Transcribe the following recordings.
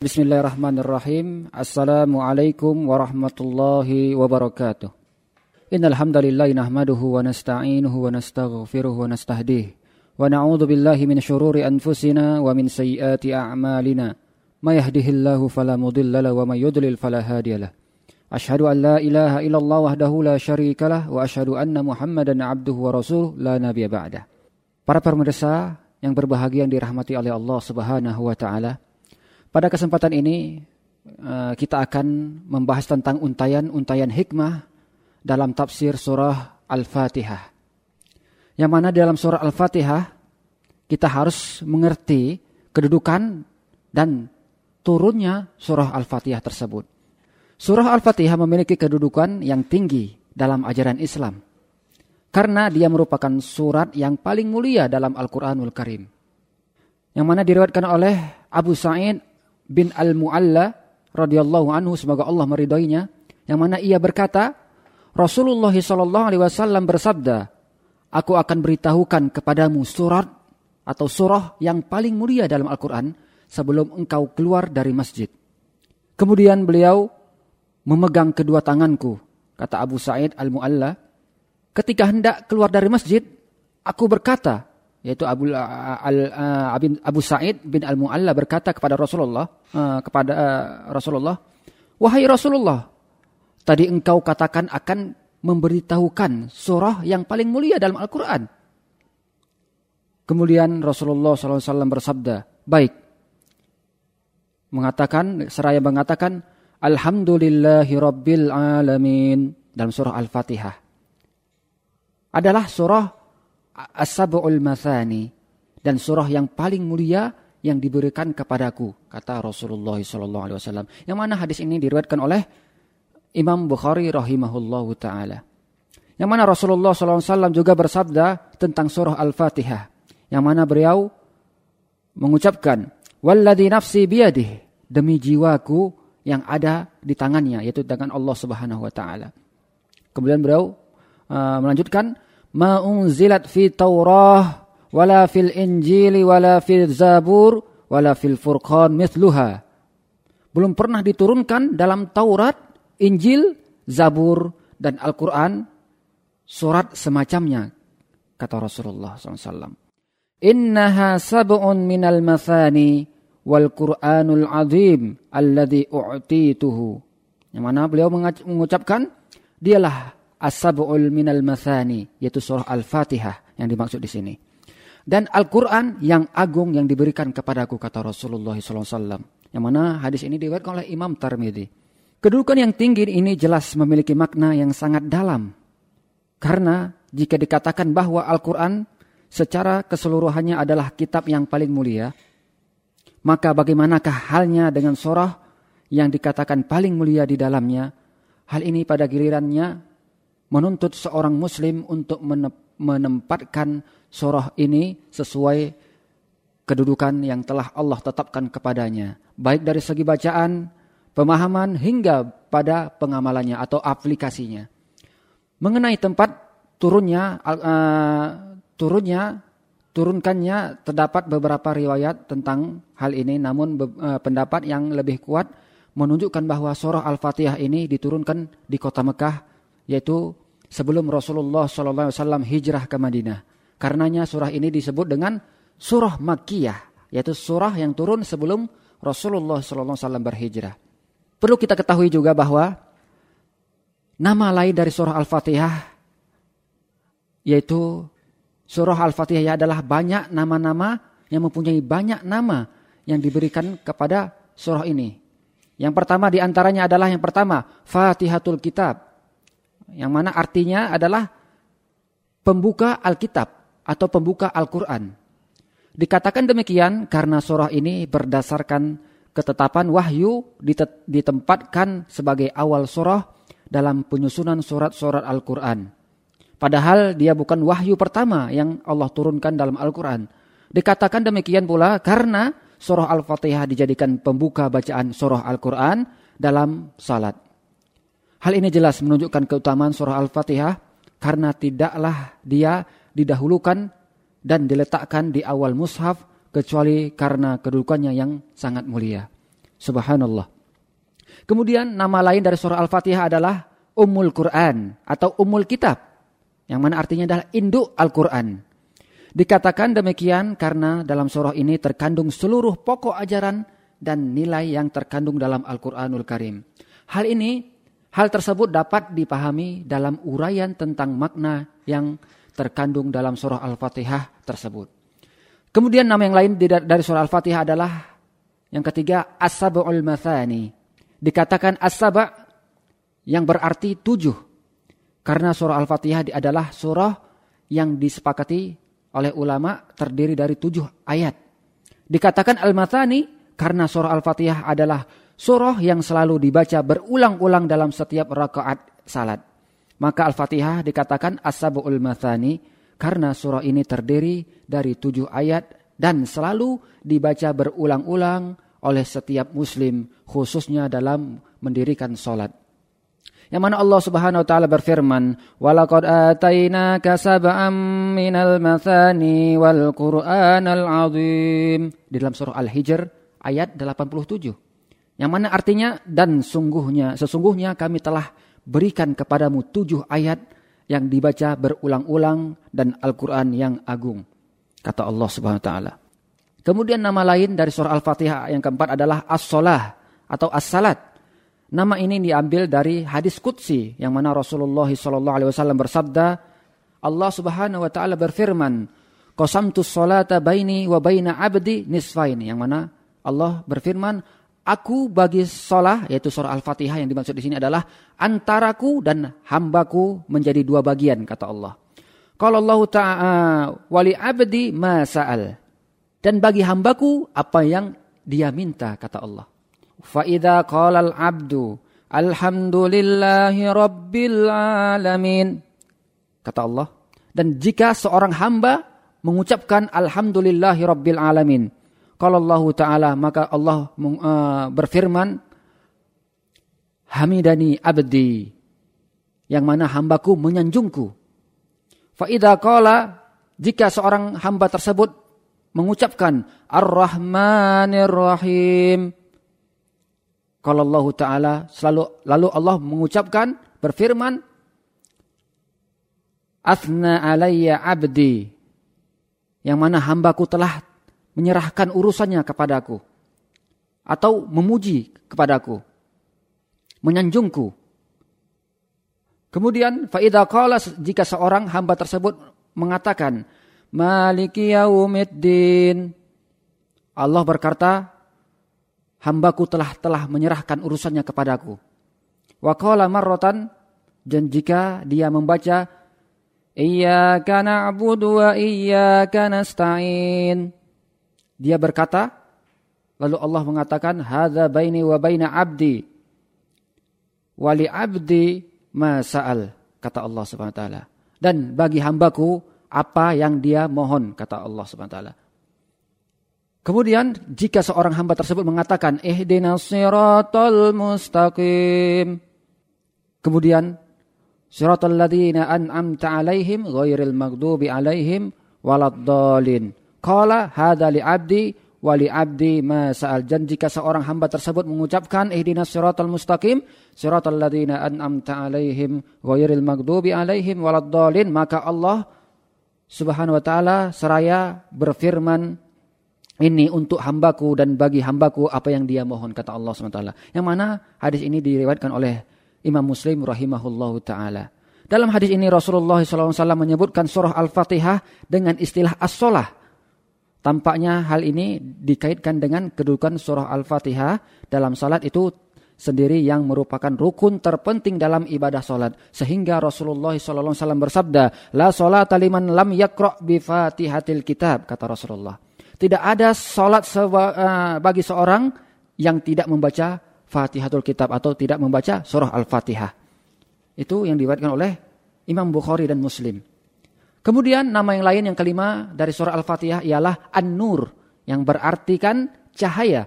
Bismillahirrahmanirrahim. Assalamualaikum warahmatullahi wabarakatuh. Innal hamdalillah nahmaduhu wa nasta'inuhu wa nastaghfiruh wa nastahdih wa na'udzu billahi min shururi anfusina wa min sayyiati a'malina. May yahdihillahu fala mudilla wa may yudlil fala hadiyalah. Ashhadu an la ilaha illallah wahdahu la syarikalah wa ashhadu anna Muhammadan abduhu wa rasuluh la nabiyya ba'dah. Para pemirsa yang berbahagia yang dirahmati oleh Allah Subhanahu wa taala, pada kesempatan ini eh, kita akan membahas tentang untayan-untayan hikmah dalam tafsir surah Al-Fatihah. Yang mana dalam surah Al-Fatihah kita harus mengerti kedudukan dan turunnya surah Al-Fatihah tersebut. Surah Al-Fatihah memiliki kedudukan yang tinggi dalam ajaran Islam. Karena dia merupakan surat yang paling mulia dalam Al-Quranul Karim. Yang mana diriwayatkan oleh Abu Sa'id bin Al-Mu'alla radhiyallahu anhu semoga Allah meridhoinya yang mana ia berkata Rasulullah sallallahu alaihi wasallam bersabda Aku akan beritahukan kepadamu surat atau surah yang paling mulia dalam Al-Qur'an sebelum engkau keluar dari masjid. Kemudian beliau memegang kedua tanganku, kata Abu Sa'id Al-Mu'alla. Ketika hendak keluar dari masjid, aku berkata, yaitu Abu al, Abu Sa'id bin Al-Mu'alla berkata kepada Rasulullah kepada Rasulullah wahai Rasulullah tadi engkau katakan akan memberitahukan surah yang paling mulia dalam Al-Qur'an. Kemudian Rasulullah SAW bersabda baik. Mengatakan seraya mengatakan Alhamdulillahi Rabbil Alamin dalam surah Al-Fatihah. Adalah surah As-Sab'ul Mathani dan surah yang paling mulia yang diberikan kepadaku kata Rasulullah sallallahu alaihi wasallam. Yang mana hadis ini diriwayatkan oleh Imam Bukhari rahimahullahu taala. Yang mana Rasulullah sallallahu alaihi wasallam juga bersabda tentang surah Al-Fatihah. Yang mana beliau mengucapkan walladzi nafsi biyadih demi jiwaku yang ada di tangannya yaitu tangan Allah Subhanahu wa taala. Kemudian beliau uh, melanjutkan ma unzilat fi Taurah wala fil Injili wala fil Zabur wala fil Furqan mithluha. Belum pernah diturunkan dalam Taurat, Injil, Zabur dan Al-Qur'an surat semacamnya kata Rasulullah SAW. Innaha sab'un minal mathani wal Qur'anul azim alladhi u'tituhu. Yang mana beliau mengucapkan dialah as-sab'ul minal mathani yaitu surah Al-Fatihah yang dimaksud di sini. Dan Al-Qur'an yang agung yang diberikan kepadaku kata Rasulullah SAW. Yang mana hadis ini diriwayatkan oleh Imam Tirmidzi. Kedudukan yang tinggi ini jelas memiliki makna yang sangat dalam. Karena jika dikatakan bahwa Al-Qur'an secara keseluruhannya adalah kitab yang paling mulia, maka bagaimanakah halnya dengan surah yang dikatakan paling mulia di dalamnya? Hal ini pada gilirannya menuntut seorang muslim untuk menempatkan surah ini sesuai kedudukan yang telah Allah tetapkan kepadanya. Baik dari segi bacaan, pemahaman hingga pada pengamalannya atau aplikasinya. Mengenai tempat turunnya uh, turunnya turunkannya terdapat beberapa riwayat tentang hal ini namun uh, pendapat yang lebih kuat menunjukkan bahwa surah Al-Fatihah ini diturunkan di kota Mekah yaitu sebelum Rasulullah SAW hijrah ke Madinah. Karenanya surah ini disebut dengan surah Makkiyah, yaitu surah yang turun sebelum Rasulullah SAW berhijrah. Perlu kita ketahui juga bahwa nama lain dari surah Al-Fatihah yaitu surah Al-Fatihah adalah banyak nama-nama yang mempunyai banyak nama yang diberikan kepada surah ini. Yang pertama di antaranya adalah yang pertama Fatihatul Kitab yang mana artinya adalah pembuka Alkitab atau pembuka Al-Quran. Dikatakan demikian karena surah ini berdasarkan ketetapan wahyu ditempatkan sebagai awal surah dalam penyusunan surat-surat Al-Quran. Padahal dia bukan wahyu pertama yang Allah turunkan dalam Al-Quran. Dikatakan demikian pula karena surah Al-Fatihah dijadikan pembuka bacaan surah Al-Quran dalam salat. Hal ini jelas menunjukkan keutamaan surah Al-Fatihah karena tidaklah dia didahulukan dan diletakkan di awal mushaf kecuali karena kedudukannya yang sangat mulia. Subhanallah. Kemudian nama lain dari surah Al-Fatihah adalah Ummul Quran atau Ummul Kitab. Yang mana artinya adalah induk Al-Quran. Dikatakan demikian karena dalam surah ini terkandung seluruh pokok ajaran dan nilai yang terkandung dalam Al-Quranul Karim. Hal ini, hal tersebut dapat dipahami dalam uraian tentang makna yang terkandung dalam surah Al-Fatihah tersebut. Kemudian nama yang lain dari surah Al-Fatihah adalah yang ketiga As-Sab'ul Mathani. Dikatakan As-Sab' yang berarti tujuh. Karena surah Al-Fatihah adalah surah yang disepakati oleh ulama terdiri dari tujuh ayat. Dikatakan Al-Mathani karena surah Al-Fatihah adalah surah yang selalu dibaca berulang-ulang dalam setiap rakaat salat. Maka Al-Fatihah dikatakan As-Sabu'ul Mathani karena surah ini terdiri dari tujuh ayat dan selalu dibaca berulang-ulang oleh setiap muslim khususnya dalam mendirikan solat. Yang mana Allah Subhanahu wa taala berfirman, "Walaqad atainaka sab'am minal mathani wal Qur'anal 'azim." Di dalam surah Al-Hijr ayat 87. Yang mana artinya dan sungguhnya sesungguhnya kami telah berikan kepadamu tujuh ayat yang dibaca berulang-ulang dan Al-Quran yang agung. Kata Allah subhanahu wa ta'ala. Kemudian nama lain dari surah Al-Fatihah yang keempat adalah As-Salah atau As-Salat. Nama ini diambil dari hadis Qudsi yang mana Rasulullah SAW bersabda, Allah subhanahu wa ta'ala berfirman, Qasamtu salata baini wa baina abdi nisfaini. Yang mana Allah berfirman, Aku bagi sholah, yaitu surah Al-Fatihah yang dimaksud di sini adalah antaraku dan hambaku menjadi dua bagian, kata Allah. Kalau Allah Ta'ala wali abdi masa'al. Dan bagi hambaku apa yang dia minta, kata Allah. Fa'idha qalal abdu alhamdulillahi rabbil alamin. Kata Allah. Dan jika seorang hamba mengucapkan alhamdulillahi rabbil alamin kalau Allah Ta'ala maka Allah uh, berfirman Hamidani abdi yang mana hambaku menyanjungku. Fa'idha qala jika seorang hamba tersebut mengucapkan Ar-Rahmanir Rahim. Kalau Allah Ta'ala selalu lalu Allah mengucapkan berfirman Athna alayya abdi yang mana hambaku telah menyerahkan urusannya kepadaku. Atau memuji kepadaku. Menyanjungku. Kemudian faida qala jika seorang hamba tersebut mengatakan maliki yaumiddin. Allah berkata hambaku telah telah menyerahkan urusannya kepadaku. Wa qala marratan dan jika dia membaca iyyaka na'budu wa iyyaka nasta'in dia berkata, lalu Allah mengatakan, "Hadza baini wa baina 'abdi." Wali 'abdi ma sa'al, kata Allah Subhanahu wa taala. Dan bagi hambaku apa yang dia mohon, kata Allah Subhanahu wa taala. Kemudian jika seorang hamba tersebut mengatakan ihdinas siratal mustaqim. Kemudian siratal ladzina an'amta 'alaihim ghairil maghdubi 'alaihim waladdallin. Qala hadza li abdi wa li abdi ma sa'al. Dan jika seorang hamba tersebut mengucapkan ihdinas siratal mustaqim, siratal ladzina an'amta 'alaihim ghairil maghdubi 'alaihim waladdallin, maka Allah Subhanahu wa taala seraya berfirman ini untuk hambaku dan bagi hambaku apa yang dia mohon kata Allah SWT. Yang mana hadis ini diriwayatkan oleh Imam Muslim rahimahullahu taala. Dalam hadis ini Rasulullah SAW menyebutkan surah Al-Fatihah dengan istilah as-solah Tampaknya hal ini dikaitkan dengan kedudukan surah Al-Fatihah dalam salat itu sendiri yang merupakan rukun terpenting dalam ibadah salat. Sehingga Rasulullah SAW bersabda, La salat liman lam yakra' bi fatihatil kitab, kata Rasulullah. Tidak ada salat eh, bagi seorang yang tidak membaca fatihatul kitab atau tidak membaca surah Al-Fatihah. Itu yang diriwayatkan oleh Imam Bukhari dan Muslim. Kemudian nama yang lain yang kelima dari surah Al-Fatihah ialah An-Nur yang berarti kan cahaya.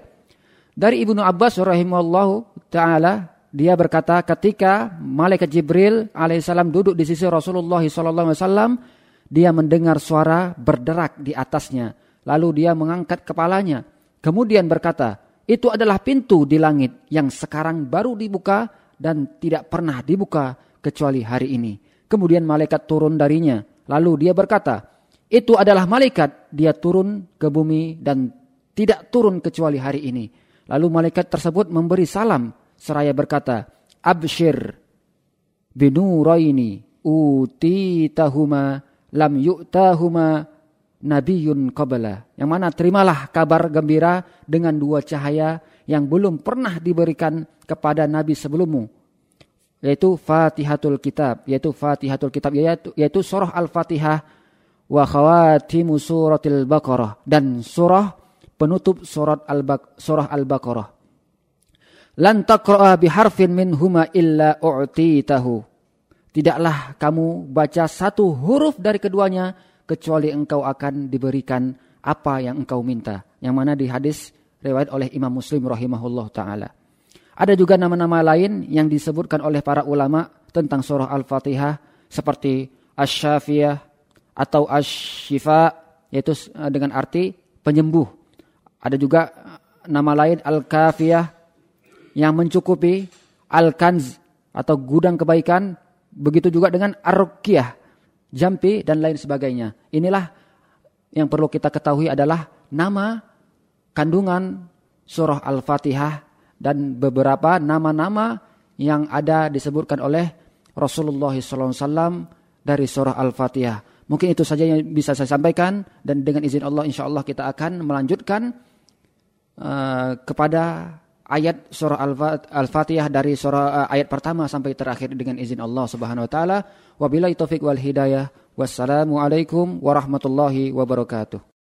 Dari Ibnu Abbas rahimahullahu taala dia berkata ketika malaikat Jibril alaihissalam duduk di sisi Rasulullah SAW, dia mendengar suara berderak di atasnya. Lalu dia mengangkat kepalanya. Kemudian berkata, itu adalah pintu di langit yang sekarang baru dibuka dan tidak pernah dibuka kecuali hari ini. Kemudian malaikat turun darinya. Lalu dia berkata, itu adalah malaikat. Dia turun ke bumi dan tidak turun kecuali hari ini. Lalu malaikat tersebut memberi salam seraya berkata, Abshir binuraini utitahuma lam yu'tahuma nabiyun qabla. Yang mana terimalah kabar gembira dengan dua cahaya yang belum pernah diberikan kepada nabi sebelummu. Yaitu Fatihatul Kitab, yaitu Fatihatul Kitab yaitu, yaitu surah Al-Fatihah wa khawatimu suratil Baqarah dan surah penutup surat Al-Baqarah surah Al-Baqarah. Lan taqra'a biharfin minhuma illa u'titahu. Tidaklah kamu baca satu huruf dari keduanya kecuali engkau akan diberikan apa yang engkau minta. Yang mana di hadis riwayat oleh Imam Muslim rahimahullah taala. Ada juga nama-nama lain yang disebutkan oleh para ulama tentang surah Al-Fatihah seperti Asy-Syafiyah atau Asy-Syifa yaitu eh, dengan arti penyembuh. Ada juga eh, nama lain Al-Kafiyah yang mencukupi Al-Kanz atau gudang kebaikan. Begitu juga dengan Ar-Ruqyah jampi dan lain sebagainya. Inilah yang perlu kita ketahui adalah nama kandungan surah Al-Fatihah dan beberapa nama-nama yang ada disebutkan oleh Rasulullah SAW dari surah Al-Fatihah. Mungkin itu saja yang bisa saya sampaikan dan dengan izin Allah insya Allah kita akan melanjutkan uh, kepada ayat surah Al-Fatihah dari surah uh, ayat pertama sampai terakhir dengan izin Allah Subhanahu wa taala. Wabillahi taufik wal hidayah. Wassalamualaikum warahmatullahi wabarakatuh.